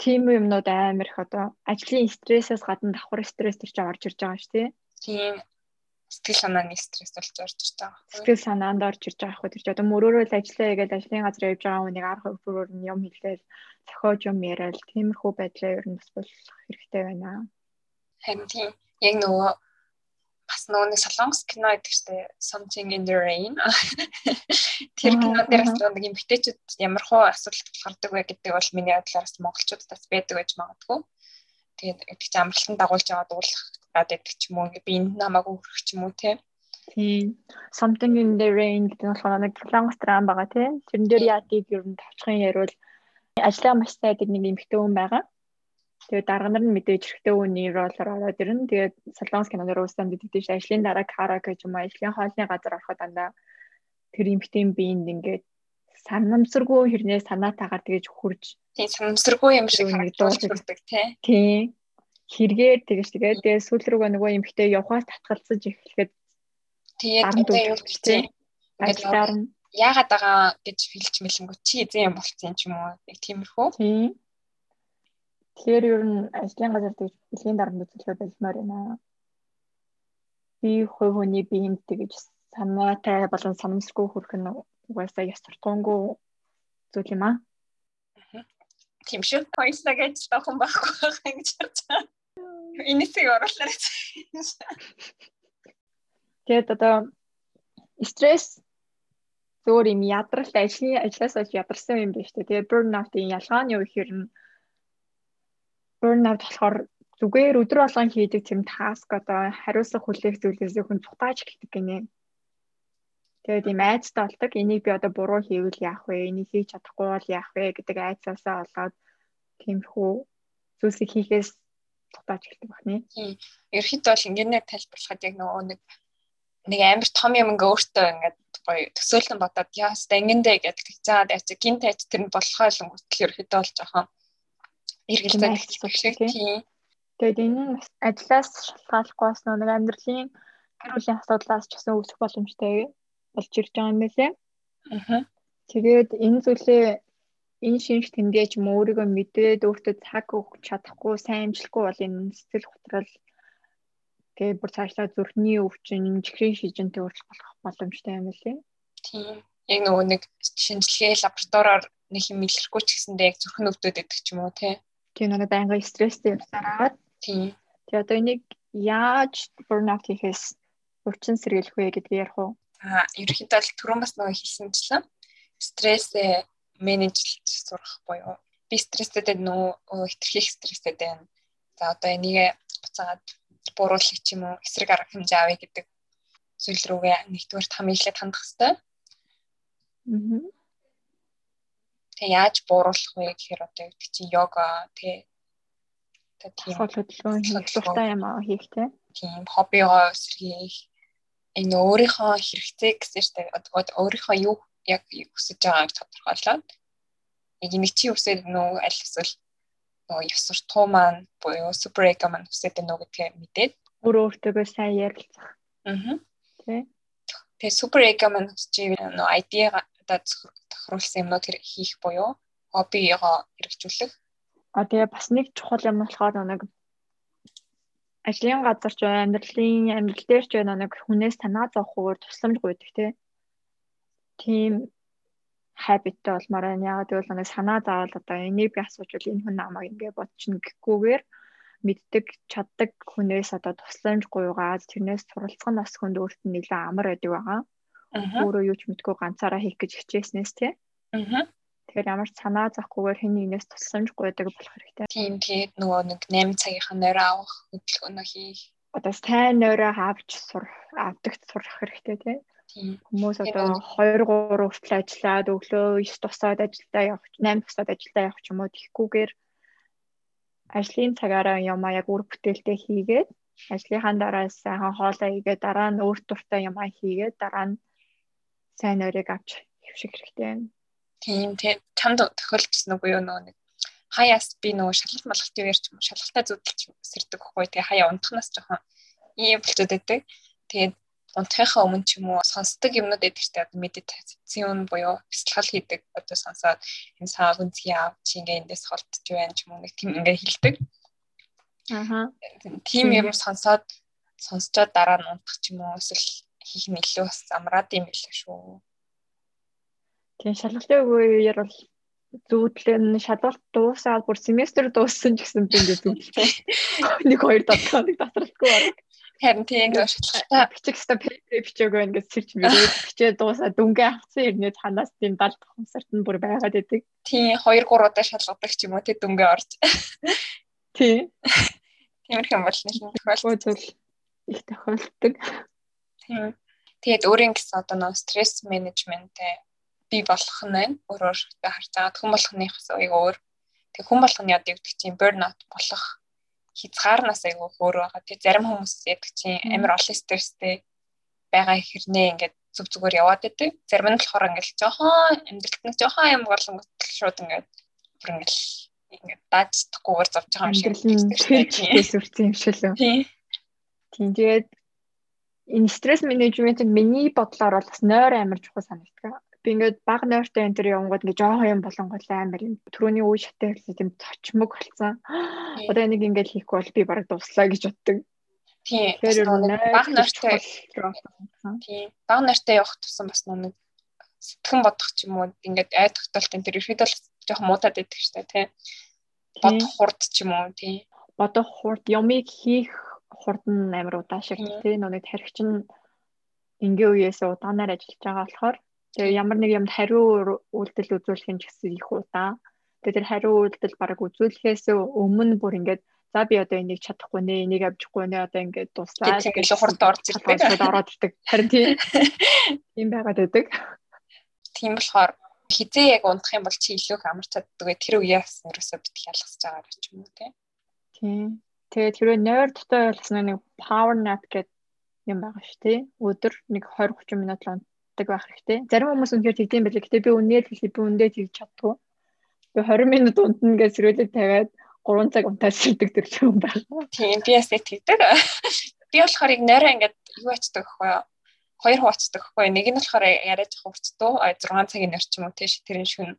Тийм юмнууд амар их одоо ажлын стрессээс гадна давхар стресс төр чи орж ирж байгаа шүү тий. Тийм сэтгэл санааны стресс болж орж ирж байгаа. Сэтгэл санаанд орж ирж байгаа хэрэг тэр одоо мөрөөрөө л ажиллая гэж ажлын газар явж байгаа хүнийг арга хөвгөрөөр нь юм хэлээл зохиож юм яриад тиймэрхүү байдлаа ер нь бас болох хэрэгтэй байна. Харин тийм яг нөгөө бас нөгөө нэг солонгос кино гэдэг чинь something in the rain тэр кино дээр нэг юм битээчүүд ямар хуу асуудалд гардаг вэ гэдэг бол миний бодлоос монголчуудаас байдаг гэж магадгүй. Тэгээд чинь амралтанд дагуулж аваад уулах гад байдаг ч юм уу би энэ намаагүй хүрэх ч юм уу те. Тийм. Something in the rain гэдэг нь болохоор нэг солонгос драм байгаа те. Тэрэн дээр яадыг ер нь тавчхан яриул ажлаа маш сайн гэдэг нэг эмэгтэй хүн байгаа. Тэгээд дарга нар нь мэдээж хэрэгтэй үний ролоор ороод ирнэ. Тэгээд солонгос киноноор уусаад мэддэг чинь ажлын дараа кара гэж юм ажлын хоолны газар ороход дандаа тэр эмэгтэйн биеинд ингээд санамсаргүй хэрнээ санаатаагаар тэгэж хурж тийм санамсаргүй юм шиг харагдуулдаг тий хэрэгээр тэгэж тэгээд тэгээ сүүл рүүгээ нөгөө эмхтэй явхаас татгалзаж эхлэхэд тэгээд одоо юу гэж тий ажлаар нь яагаад байгаа гэж хэлж мэлэнгүү чи эзэн юм болцсон юм уу яг тиймэрхүү тий Тэгэхээр ер нь ажлын газар тэгж бэлгийн дарамт үзүүлэх болмоор байна. Би хувь хүний биеинд тэгж санаатай болон санамсаргүй хүрэх нь угаасаа яс суртахуунгүй зүйл юм аа. Тийм шүү. Хоёулаа гэж тохон байхгүй байх гэж харж байгаа. Энэсийг оруулаад. Тэгээд одоо стресс зөөр юм ядралт ажлын ажлаас олж ядарсан юм байна шүү дээ. Тэгээд burnout-ийн ялгаа нь юу гэхээр нь burnout болохоор зүгээр өдөр болгон хийдэг тийм таск одоо хариуцлага хүлээх зүйлээс хүн цухтааж эхэлдэг гинэ. Тэгээд ийм айцтай болдог. Энийг би одоо буруу хийвэл яах вэ? Энийг хийж чадахгүй бол яах вэ гэдэг айцаасаа болоод тиймэрхүү зүйлсийг хийхээс цухтааж эхэлдэг байна. Ерхэд бол ингээнээр тайлбарлахад яг нөгөө нэг нэг амар том юм ингээ өөртөө ингээд гоё төсөөлөн бодоод яаста ингэндэ гэдэг. За яач гинт айц тэр нь болохоо л өнгөтл ерхэд бол жоохон эргэлзээд шиг тийм. Тэгээд энэ нь ажлаас шалтгааллахгүй бас нэг амьдралын гэр бүлийн асуудлаас ч гэсэн үүсэх боломжтой болж ирж байгаа юм байлээ. Аа. Тэгээд энэ зүйлээ энэ шинж тэмдэж юм өөрийгөө мэдээд өөртөө цаг өгч чадахгүй, сайн амжилахгүй бол энэ сэтгэл готрол тэгээ бүр цаашлаа зүрхний өвчин, чихрийн шижинтэй өөрчлөлт болох боломжтой юм байлээ. Тийм. Яг нөгөө нэг шинжилгээ лабораториор нэг юм илэрхгүй ч гэсэндээ яг зүрхэн өвдөд байдаг ч юм уу тий. Тийм нэг байнгын стресстэй явсараад тийм. Тэгээ одоо энийг яаж burnout хийхээс өвчин сэргийлэх вэ гэдгийг ярих уу? Аа, ерөнхийдөө л түрүүн бас нөгөө хэлсэнчлэн стрессээ менежлж сурах буюу би стресстэй нөө хэтэрхий стресстэй байна. За одоо энийг буцаагаад бууруулах ч юм уу эсрэг арга хэмжээ авъя гэдэг зүйл рүүгээ нэгдүгээр хамиглаад хандах хэрэгтэй. Аа. Тэгээ яаж бууруулах вэ гэхээр одоо гэдэг чинь йога тэгээ тийм хөдөлгөөн хөдөлгөөнтэй юм аа хийх тийм хоббигоо сэргийлэх энэ өөрийнхөө хэрэгцээ гэсэн штэ өөрийнхөө юу яг хүсэж байгааг тодорхойлоод яг нэг чи хүсээд нөө аль эсвэл нөө ёс суртахуу маань буюу супер эго маань хүсээд нөө гэдгээ мэдээд өөр өөртөө сайн ярилцах. Аа. Тэ. Тэгээ супер эго маань чи нөө ID одоо тохируулсан юмнууд хийх буюу хоббигоо хэрэгжүүлэх. А тэгээ бас нэг чухал юм болохоор нэг ажлын газар ч амьдралын амьдрал дээр ч нэг хүнээс танаа зовхоор тусламж гуйдаг тийм habitтэй болмоор байна. Ягаад гэвэл нэг санаа заавал одоо энийг би асуучвал энэ хүн намайг ингэ бодчихно гэхгүйгээр мэддэг чаддаг хүнээс одоо тусламж гуйгаад тэрнээс суралцах нь бас хүнд өөрт нь нэлээд амар байдаг байгаа. Өөрөө юу ч мэдгүй ганцаараа хийх гэж хичээснээс тий. Аа. Тэгэхээр ямар ч санаа зовхгүйгээр хэн нэгнээс тусламж гуйдаг болох хэрэгтэй. Тийм тэгээд нөгөө нэг 8 цагийнхаа нойроо авах хөдөлгөөнөө хийх. Одоо сайн нойроо авч сур авдагт сурах хэрэгтэй тий. Хүмүүс одоо 2 3 хүртэл ажиллаад өглөө 9 тусаад ажилдаа явах, 8 тусаад ажилдаа явах ч юм уу тэгэхгүйгээр ажлын цагаараа юмаа яг үр бүтээлтэй хийгээд ажлынхаа дараа сайхан хоолоо игээд дараа нь өөр дуртай юмаа хийгээд дараа нь сайн орыг авч хөвших хэрэгтэй байна. Тийм тийм чамд тохиолдсон уу юу нөө нэг хаяас би нөгөө шалгалт малгалтын үеэр ч юм шалгалтаа зүтэлж сэрдэг хгүй тэгээ хаяа унтахнаас жоохон ийм болчиход байдаг. Тэгээд унтахынхаа өмнө ч юм уу сонсдог юмнууд эдэг штэ одоо медитацийн буюу бясалгал хийдэг одоо сонсоод энэ саа гүнзгий аав чи ингээ эндээс холтож байна ч юм уу нэг тийм ингээ хэлдэг. Аа. Тийм юм сонсоод сонсчоод дараа нь унтах ч юм уу эсвэл хийх нь илүү бас амраад юм билээ шүү. Тийм шалгалтын үеэр бол зүүдлэн шалгалт дуусаад бүр семестр дууссан гэсэн би ингээ зүүдлээ. Нэг хоёр давтахыг тасралтгүй байна. Харин тийм ингээ шалгалтаа бичих хэвээр пейпер бичээгөө ингээ сэрч мөрөөд бичээ дуусаа дүнгээ авсан ирнэ танаас тийм 70 хумсарт нь бүр байгаад идэг. Тийм 2 3 удаа шалгадаг ч юм уу тий дүнгээ орж. Тийм. Тиймэрхүү юм бол нэг тохиолдол их тохиолддог. Тийм. Тэгээд өөрийн гэсэн одоо нөө стресс менежменттэй бий болох нь байна. Өөрөөр харж байгаа хүн болгоныхоос өөр. Тэг хүн болгоны одоо юу гэдэг чинь burnout болох хязгаарнаас айгүй өөр байгаа. Тэгээ зарим хүмүүс яадаг чинь амар олон стресстэй байгаа хэрнээ ингээд зүг зүгээр яваад байдаг. Зарим нь болохоор ингээд жоохон амьдралт нэг жоохон юм болонгот шууд ингээд бүр ингээд ингээд дааждахгүйгээр зовж байгаа юм шиг тийм сүрцэн юм шиг л. Тийм. Тэгээд энэ стресс менежмент миний бодлоор бол бас нойр амар чухал санагддаг би ингээд баг нойртой энэ төр явангууд ингээд жоохон юм болонгол амар юм түрүүний үе шаттай хэлсэн тийм цочмог болсон. Одоо энийг ингээд хийхгүй бол би бараг дуслаа гэж боддог. Тийм. Баг нойртой тийм. Баг нойртой явах тусам бас нэг сэтгэн бодох ч юм уу ингээд ай тогтолт энэ төр ихэд бол жоохон муудаад байдаг штэ тий. Бодох хурд ч юм уу тий. Бодох хурд юмыг хийх хурд нь амар удаашиг тий. Нүг тархич нь энгийн үеэс удаанаар ажиллаж байгаа болохоор Тэгээ ямар нэг юмд хариу үйлдэл үзүүлэх нь ч гэсэн их удаа. Тэгээ тэр хариу үйлдэл бараг үзүүлэхээс өмнө бүр ингээд за би одоо энийг чадахгүй нэ энийг авчихгүй нэ одоо ингээд дуслаа гэж хурд орж ирдэг. ороод ирдэг харин тийм. Тийм байгаад байдаг. Тийм болохоор хизээ яг унтах юм бол чи илүү их амарч чаддаг тэр үеэ бас ерөөсөө битгий ялгасж байгаа ч юм уу тийм. Тэгээд хэрвээ нойр дотой болсон нэг power nap гэдэг юм байгаа шүү тий? Өдөр нэг 20 30 минут л чаддаг байх хэрэгтэй. Зарим хүмүүс үнэхээр тэгдэм байлээ. Гэтэ би үнээр хэлээ би үндэ тэгж чаддгүй. Би 20 минут унтна гэж сэрүүлээд тавиад 3 цаг унтаад сэрдэг төр юм байна. Тийм би ясээ тэгдэг. Би болохоор яг нойроо ингээд юу ачдаг вэ? Хоёр хуваацдаг хгүй. Нэг нь болохоор яриад хувцдуу 6 цагийн нэр ч юм уу тийш тэрэн шүн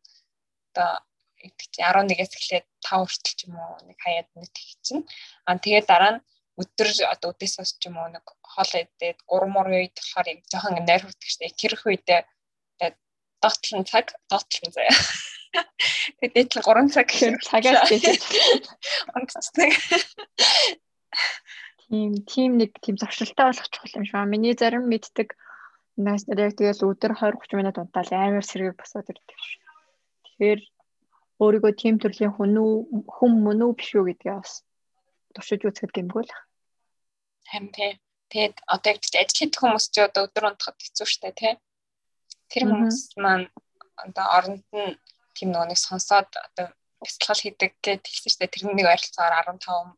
одоо гэдэг чи 11-ээс эхлээд 5 хүртэл ч юм уу нэг хаяад нэг тэг чинь. Аа тэгээд дараа нь өдөр одоо үдээс хойш ч юм уу нэг хоол идээд 3 мөр үед болохоор яг жоохон найр хүрдэг штэ. Тэрх үедээ доотлон цаг доотлон заяа. Тэгээд дээдлэн 3 цаг гэхээр цагаас дээдлээ. Ондцдаг. Тийм тийм нэг тийм зуршилтай болох чухал юм шиг. Миний зарим мэддэг нас яг тэгэл өдөр 20 30 минут унтаал амар сэргийг босоод ирдэг шүү. Тэгэхээр өөрийгөө тийм төрлийн хүн хүм мөн үү биш үү гэдгээ бас туршиж үзэхэд гэмгүй л. Харин тий. Тэгээд одоо яг ажил хийх хүмүүс ч одоо өдөр унтахад хэцүү шттэ тий. Тэр хүмүүс маань одоо оронд нь тийм нөгөө нэг сонсоод одоо бяцлал хийдэг гэж хэлсэн шттэ. Тэрний нэг ойролцоогоор 15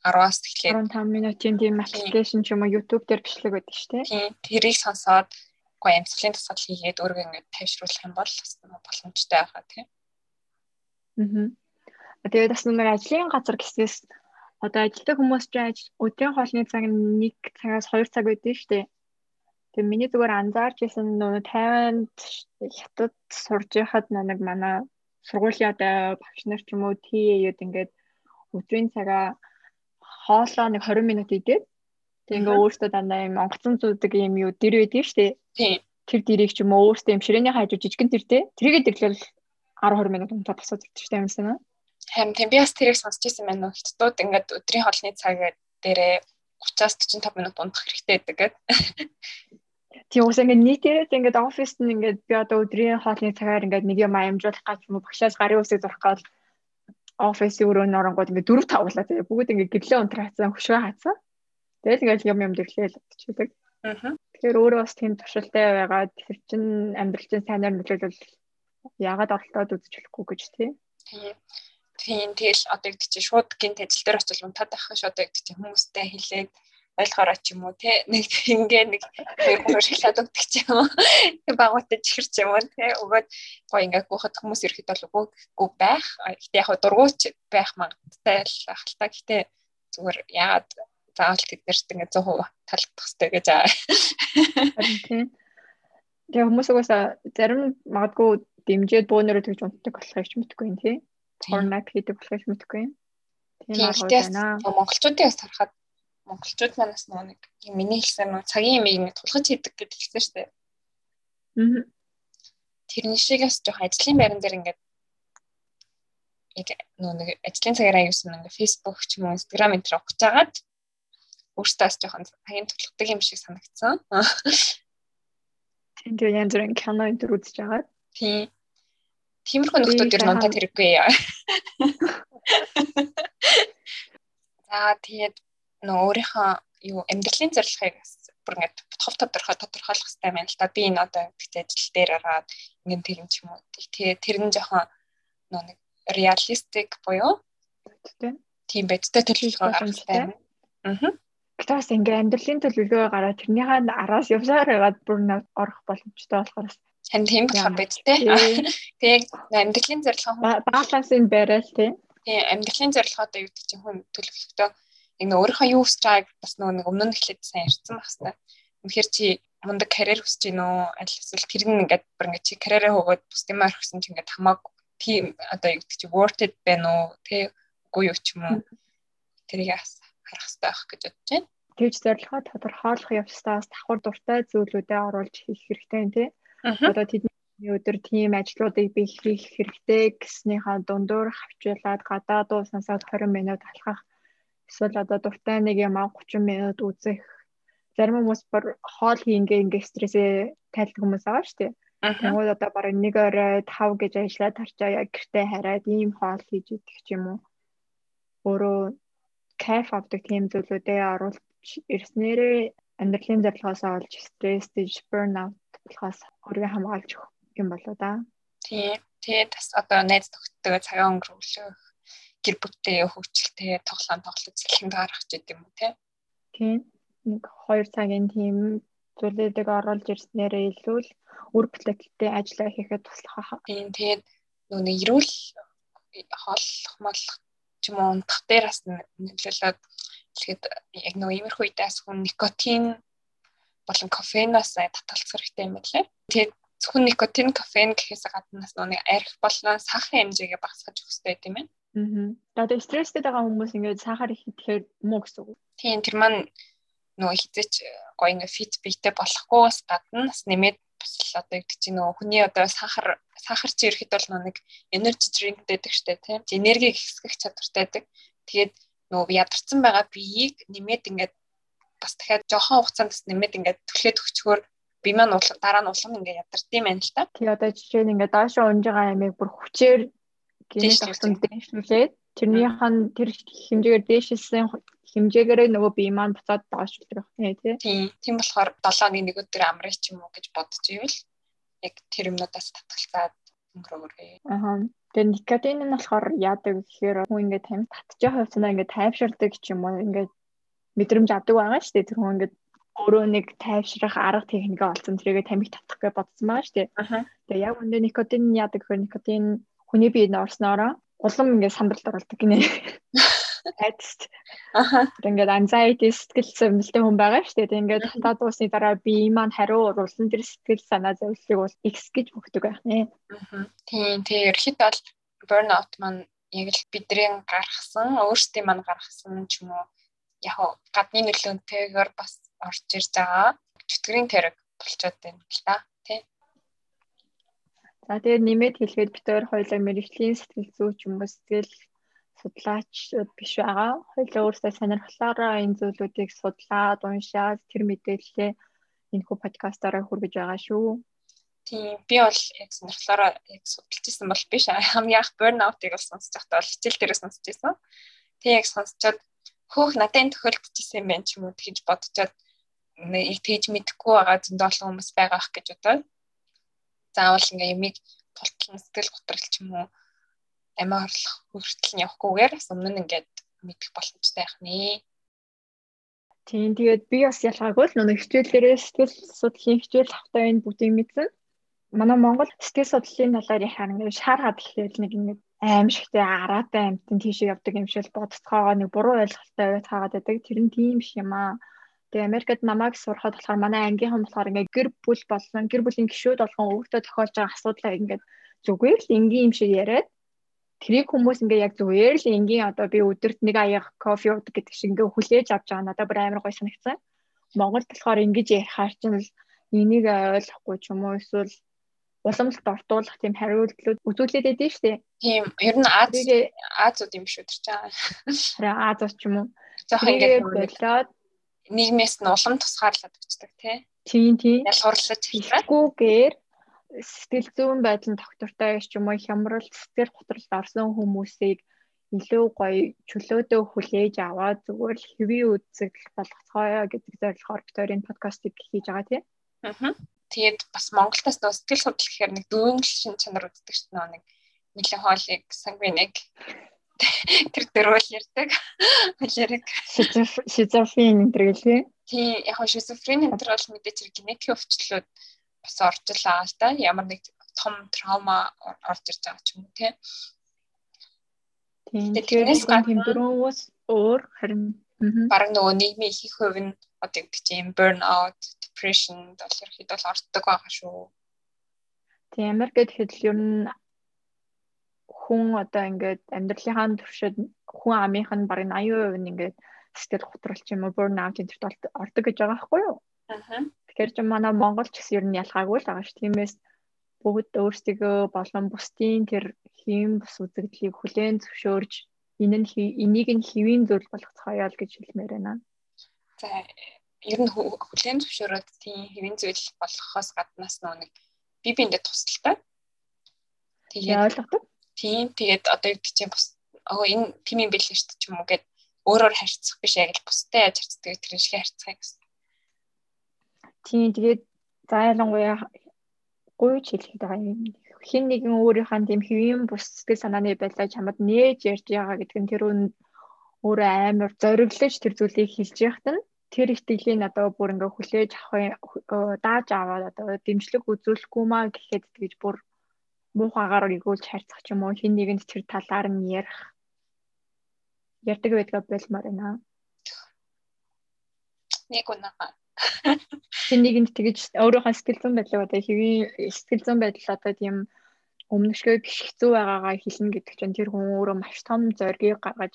10-аас эхлээд 15 минутын тийм аппликейшн ч юм уу YouTube дээр бичлэг байдаг шүү дээ. Тэрийг сонсоод гоо амьсгалын тусгал хийгээд өөрийгөө ингээд тайвшруулах юм бол боломжтой байхаа тийм. Аа. Тэгээд бас нэг ажлын газар гэснээс одоо ажилтдаг хүмүүс ч өдрийн хоолны цаг 1 цагаас 2 цаг байдаг шүү дээ. Тэгээ миний зүгээр анзаарч исэн нөгөө Тайванд хятад сурж байхад нэг манай сургуулийн одоо багш нар ч юм уу ТА-д ингээд өдрийн цагаа хоолоо нэг 20 минут идээд тэг ингээ өөртөө дандаа юм онгоцон зүүдэг юм юу дэр байдаг шүү дээ. Тийм. Тэр дэрийг ч юм уу өөртөө юм ширээний хажуу жижигэн тэртэй. Тэрийгэ дэглэл 10 20 минут унтаад босоод ирдэг шүү дээ юмсан аа. Харин тийм би бас тэрийг сонсч ирсэн байна. Хятадууд ингээд өдрийн хоолны цаг дээрээ 30-аас 45 минут унтах хэрэгтэй гэдэг. Тийм үс ингээд нийтээрээ ингээд оффист нь ингээд би одоо өдрийн хоолны цагаар ингээд нэг юм амжуулах гэж юм уу багшаас гарын үсэг зурх гал офисын өрөөнд оронгууд ингээд дөрөв тавглаа тэгээ бүгд ингээд гэрлээ унтар хацсан хөшгөө хацсан. Тэгэл ингээд юм юм дэглээл бичүүлэг. Аа. Тэгэхээр өөрөө бас тийм туршилтай байгаад тэр чин амьдрал чин сайнаар нөлөөлөл яагаад оролдоод үзэж болохгүй гэж тий. Тийм. Тийм тэгэл одоо гэдэг чинь шууд гинт ажил дээр очил унтаад байх шууд гэдэг чинь хүмүүстэй хэлээд ойлгохоор ч юм уу тий нэг ингээ нэг хоёр шоколад өгдөг ч юм уу? Багуудад чихэр ч юм уу тий өгөөд гоо ингээ гоохот хүмүүс ирэхэд бол үгүй байх. Гэтээ яг дургуйч байх магадaltaй л ахaltaа гэтээ зүгээр яагаад заавал тэд нарт ингээ 100% талдах хэрэгтэй гэж аа. Тэгээ хүмүүс угаасаа зарим магадгүй дэмжээд бөөнөрөө тэгж унтдаг болохыг ч мэдгүй юм тий Торнак хийдэг болохыг мэдгүй юм. Тийм арга байна. Монголчуудын бас харахад монголчууд манаас нэг миний хэлсэн нэг цагийн юм ингэ тулгаж хийдэг гэж хэлсэн шүү дээ. Аа. Тэрний шигээс жоох ажлын байран дээр ингээд яг нөө нэг ажлын цагаараа юусан ингээ Facebook ч юм уу Instagram энэ төр огч жагаад өөртөөс жоохон цагийн тулгадаг юм шиг санагдсан. Тийм тийм янз бүрийн кино энэ төр үзэж жагаад. Тийм. Тиймэрхүү нөхдүүд ер нь унтаад хэрэггүй. За тэгээд нөө өөрийнхөө юу амьдралын зорилгыг бүр ингээд тов тодорхой тодорхойлох хэрэгтэй байна л да. Би энэ одоо гэдэг ажил дээр ороод ингээд тэр юм ч юм уу. Тэгээ тэр нь жоохон нөө нэг реалистик буюу тийм байцтай төлөвлөгөө гаргах хэрэгтэй байна. Аа. Гэтэ бас ингээ амьдралын төлөвлөгөө гараад тэрнийхээ араас явсаар байгаад бүр нэг орох боломжтой болохоор Харин тийм болох байд те. Тэг амьдралын зорилгоо балансыг барайл те. Тийм амьдралын зорилгоо одоо юу гэдэг чинь хүн төлөвлөлтөө энэ өөрийнхөө юу хүсэж байгааг бас нөгөө нэг өмнө нь эхлээд сайн ярьсан байх хэвээр. Үнэхээр чи мундаг карьер хүсэж гинөө аль эсвэл тэр нь ингээд бүр ингээд чи карьераа хөөгөөд бус юм орхисон чи ингээд хамааг тийм одоо юу гэдэг чи worth it байна уу те үгүй юу ч юм уу. Тэрийг харах хэрэгтэй байх гэж бодож байна. Тэгж зорилгоо тодорхойлох явцдаа бас давхар дуртай зүйлүүдэд оруулж хийх хэрэгтэй тий. Одоо тэдний өдөр тийм ажлуудыг би хийх хэрэгтэй гэснийхаа дундуур хавчуулаад гадаад ууснасаа 20 минут алхах эсвэл одоо дуртай нэг юм 30 минут үзэх зарим хүмүүс бүр хоол хийнгээ ингээ стрессээ тайлдаг хүмүүс байгаа шүү дээ. Тэгвэл одоо бараг нэг орой 5 гэж ажиллаад тарчаа яг гэртээ хараад ийм хоол хийж идэх ч юм уу. Өөрөө кайф авдаг тийм зүйлүүдээ оруулж ирснээрээ амьдралын зорилгоос олж стресс, burnout болохоос өөрийгөө хамгаалж өгөх юм болоо да. Тий. Тэгээд бас одоо найз нөхдөдөө цагаа өнгөрүүлэх гэр бүлтэй хөвчлөлтэй тоглоом тоглож салхинд гарах ч гэдэм үү те. Тийм. Нэг 2 цагийн тийм зүйлүүдийг оруулж ирснээрээ илүү л үр бүтээлтэй ажиллаа хийхэд туслах аа. Тийм. Тэгээд нөгөө эрүүл хооллох молох ч юм уу унтах дээр бас нөлөөлөд тэгэхэд яг нөгөө иймэрхүү үедээс хүн никотин болон кофеноос татгалзах хэрэгтэй юм байна лээ. Тэгээд зөвхөн никотин, кофеин гэхээс гадна бас нэг арх болон сахарын хэмжээгээ багасгаж өгөх хэрэгтэй юм байна. Аа. Одоо стресстэй байгаа хүмүүс ингээд сахар их идэхээр муу гэсэн үг. Тийм тэр маань нөгөө хизээч гоё ингээд фит биетэй болохгүйс гадна бас нэмээд бас л одоо гэдэг чинь нөгөө хүний одоо сахар сахар чи ирэхэд бол нэг energy drink гэдэг штэ тийм энерги ихсгэх чадвартай байдаг. Тэгээд нөгөө ядарсан байгаа биеийг нэмээд ингээд бас дахиад жоохон хугацаанд бас нэмээд ингээд түлхээд өгчгөөр би маань уул дараа нь улам ингээд ядардаг юм байна л та. Тий одоо жишээ нь ингээд доошоо унж байгаа ямиг бүр хүчээр гинэт авсан дээшлүүлээд тэрнийх нь тэр хэмжээгээр дээшилсэн хэмжээгээр нөгөө бие маань буцаад доошлуулдаг байна тий. Тийм. Тийм болохоор 7-ны нэг өдөр амрах ч юм уу гэж бодож ивэл яг тэр юмнуудаас татгалзаад өнгөрөөрэй. Аа. Тэгээ никотин нь болохоор яадаг гэхээр хүн ингээд тамхи татчих хувьцаа ингээд тайвширдаг ч юм уу ингээд мэдрэмж авдаг байгаа шүү дээ. Тэр хүн ингээд өөрөө нэг тайвшрах арга техникээ олцсон тэрийгэ тамхи татах гэж бодсон байгаа шүү дээ. Тэгээ яг үндэ никотин яадаг гэхээр никотин хүний биед орсноороо улам ингээд самбалд оруулдаг гинэ. Adst. Аха. Ингээд anxiety сэтгэл зовнилтэй хүн байгаа шүү дээ. Ингээд хатаад уусны дараа би маань хариу уруулсан тэр сэтгэл санаа зовлтыг бол X гэж бүгдэг байх нэ. Аха. Тийм тийм ерхэд бол burnout маань яг л бидний гаргасан өөрсдийн маань гаргасан ч юм уу яг гадны нөлөөнтэйгээр бас орж ирж байгаа чөтгөрийн тэрэг болчиход байна л тий. За тэгээд нэмээд хэлгээд бид хоёр хоёулаа мэрэгжлийн сэтгэл зүйч юм уу сэтгэл судлаач биш байгаа. Хоёулаа өөрсдөө сонирхлоор энэ зүйлүүдийг судлаад уншаад тэр мэдээлэлээ энэ хүү подкастаараа хүргэж байгаа шүү. Тийм би бол яг сонирхлоороо яг судалж исэн бол биш хамгийн анх burnout-ыг бол сонсож байхдаа бол хичээл дээрээ сонсож исэн. Тэг яг сонсчоод хөөх надад энэ тохиолдчихсэн юм байна ч юм уу гэж бодчоод нэг тэгж мэдэхгүй байгаа зөндөө олон хүмүүс байгаа ах гэж бодоод заавал ингээ юмыг тултлан сэтгэл готрол ч юм уу амиа орлох хүртэл нь явахгүйгээр бас өмнө нь ингээд мэдэх боломжтой байх нэ. Тийм тэгээд би бас ялгаагүй л нэг хичээлээрээ сэтгэл судлалын хичээл авахтаа энэ бүгдийг мэдсэн манай Монгол сэтгэл судлалын талаар яхаар ингээд шааргаад ихээр нэг ингээд аимшигтэй араатай амтэн тийшээ явдаг юм шиг бодцоогоо нэг буруу ойлголттой байгаад хаагаад байдаг. Тэр нь тийм биш юм аа. Тэгээ Америкт намайг сурахад болохоор манай ангийнхан болохоор ингээд гэр бүл болсон гэр бүлийн гишүүд болгон өвгтөө тохиолж байгаа асуудлаа ингээд зүгээр л энгийн юм шиг яриад тэрийг хүмүүс ингээд яг зүгээр л энгийн одоо би өдөрт нэг аяг кофе уудаг гэдэг шиг ингээд хүлээж авч байгаа надад бүр амар гой санагцсан. Монголд болохоор ингэж ярихаар чинь энийг ойлгохгүй ч юм уу эсвэл уламжлалт ортуулах тийм хариултлууд үзүүлээд байдсан шүү дээ. Тийм ер нь Аз Азууд юм шүү чинь. Харин Азууд ч юм уу. Жохон ингэж болоод нийгмээс нь улам тусгаарлаад өгчдөг тий. Тийм тийм. Ялгуурлаж хэлгүүгээр сэтгэл зүйн байдлын доктортой ч юм уу хямрал сэтгэл готролд орсон хүмүүсийг илүү гоё чөлөөдөө хүлээж аваад зүгээр л хэвийн үзэгдэл болгоцгоё гэдэг зорилгоор Викторийн подкастыг хийж байгаа тийм. Аа. Тэгээд бас Монголтаас нөө сэтгэл судлал гэхээр нэг дөрвөн шин чанар үздэг шүү дээ нэг меланхолик, сангвиник тэр дөрвөл ярьдаг. Холерик, шизофрен энэ төр гэлээ. Тийм яг хөө шизофрен энэ төр бол мэдээж хэрэг генетикийн өвчлөлүүд бас орж илаа л да. Ямар нэг том траума орж ирж байгаа ч юм уу тийм. Тийм. Тэгэхээр тийм дөрвөөс өөр харин бараг нөгөө нийгмийн их хувь нь одоо гэдэг чинь burnout, depression бол ерөөхдөө бол ордог байгаа шүү. Тийм Америкт хэд ер нь хүн одоо ингээд амьдралынхаа туршид хүн амынх нь бараг 80% нь ингээд сэтгэл ч юм уу burnout энэ төрт ордог гэж байгаа байхгүй юу? Аа. Тэгэхээр ч манай Монголч гэсэн ер нь ялгаагүй л байгаа ш. Тиймээс бүгд өөрсдөө болон бусдын тэр хийм бус үзэгдлийг хүлээн зөвшөөрж энэ нь энийг нь хэвийн зүйл болгоцгоё л гэж хэлмээр байна. За ер нь хүлээн зөвшөөрөөд тийм хэвийн зүйл болгохоос гаднаас нэг би биэндээ тусалтай. Тэгээд ойлгодог. Тийм тэгээд одоо юу гэдэг чинь бус оо энэ тийм юм бэлээ шүү дээ ч юм уу гэд өөрөөр харьцах биш яг л бустай яаж харьцдаг тэр шиг харьцахыг гэсэн. Тийм тэгээд зайлангуяа гуйж хэлэхэд байгаа юм. Хин нэгэн өөрийнхөө тийм хэвийн бус сэтгэл санааны байдлаа чамд нээж ярьж байгаа гэдэг нь тэр өөрөө амар зориглож тэр зүйлийг хэлж яхад нь тэр итгэлийн одоо бүр ингээ хүлээж авах дааж аваад одоо дэмжлэг үзүүлэхгүй маа гэхэд тэгж бүр муухагаар игүүлж харьцах ч юм уу хин нэгэнд тэр талаар нь ярих ярьдаг байдгаа болмоор байна. Нэг унаа. Хин нэгэнд тэгж өөрийнхөө сэтгэл зүйн байдлаа одоо хэвийн сэтгэл зүйн байдал одоо тийм өмнөшгөө гიშгцүү байгаагаа хэлнэ гэдэг чинь тэр хүн өөрөө маш том зоргийг гаргаж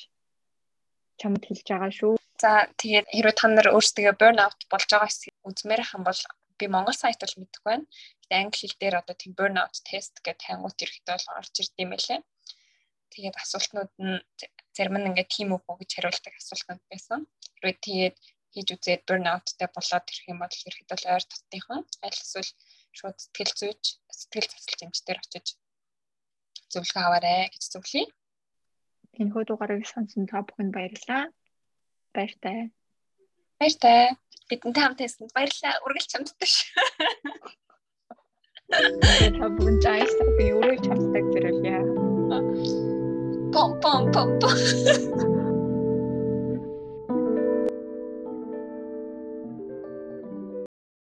чамд хэлж байгаа шүү. За тэгээд хэрвээ та нар өөрсдөө burnout болж байгаа эсэхийг үзмээр хам бол би монгол сайт бол мэддэг байна. Англи хэл дээр одоо тийм burnout test гэдэг тайгууд ирэхдээ бол орж ирд юм байлээ. Тэгээд асуултнууд нь зарим нь ингээд тийм үгүй гэж хариулдаг асуултнууд байсан. Хэрвээ тэгээд хийж үзээд burnout-тай болоод ирэх юм бол ирэхэд бол ойр татныхан аль эсвэл шууд сэтгэл зүйч сэтгэл засал хэмжээр очиж зөвлөгөө аваарэ гэж зөвлөе. Энэ хөө дугаарыг сонсон та бүхэнд баярлалаа. Баяртай. Баяртай. Бидэнтэй хамт байсан баярлалаа. Үргэлж Ich habe einen Scheiß, aber Juli ist. Pom, pom, pom, pom.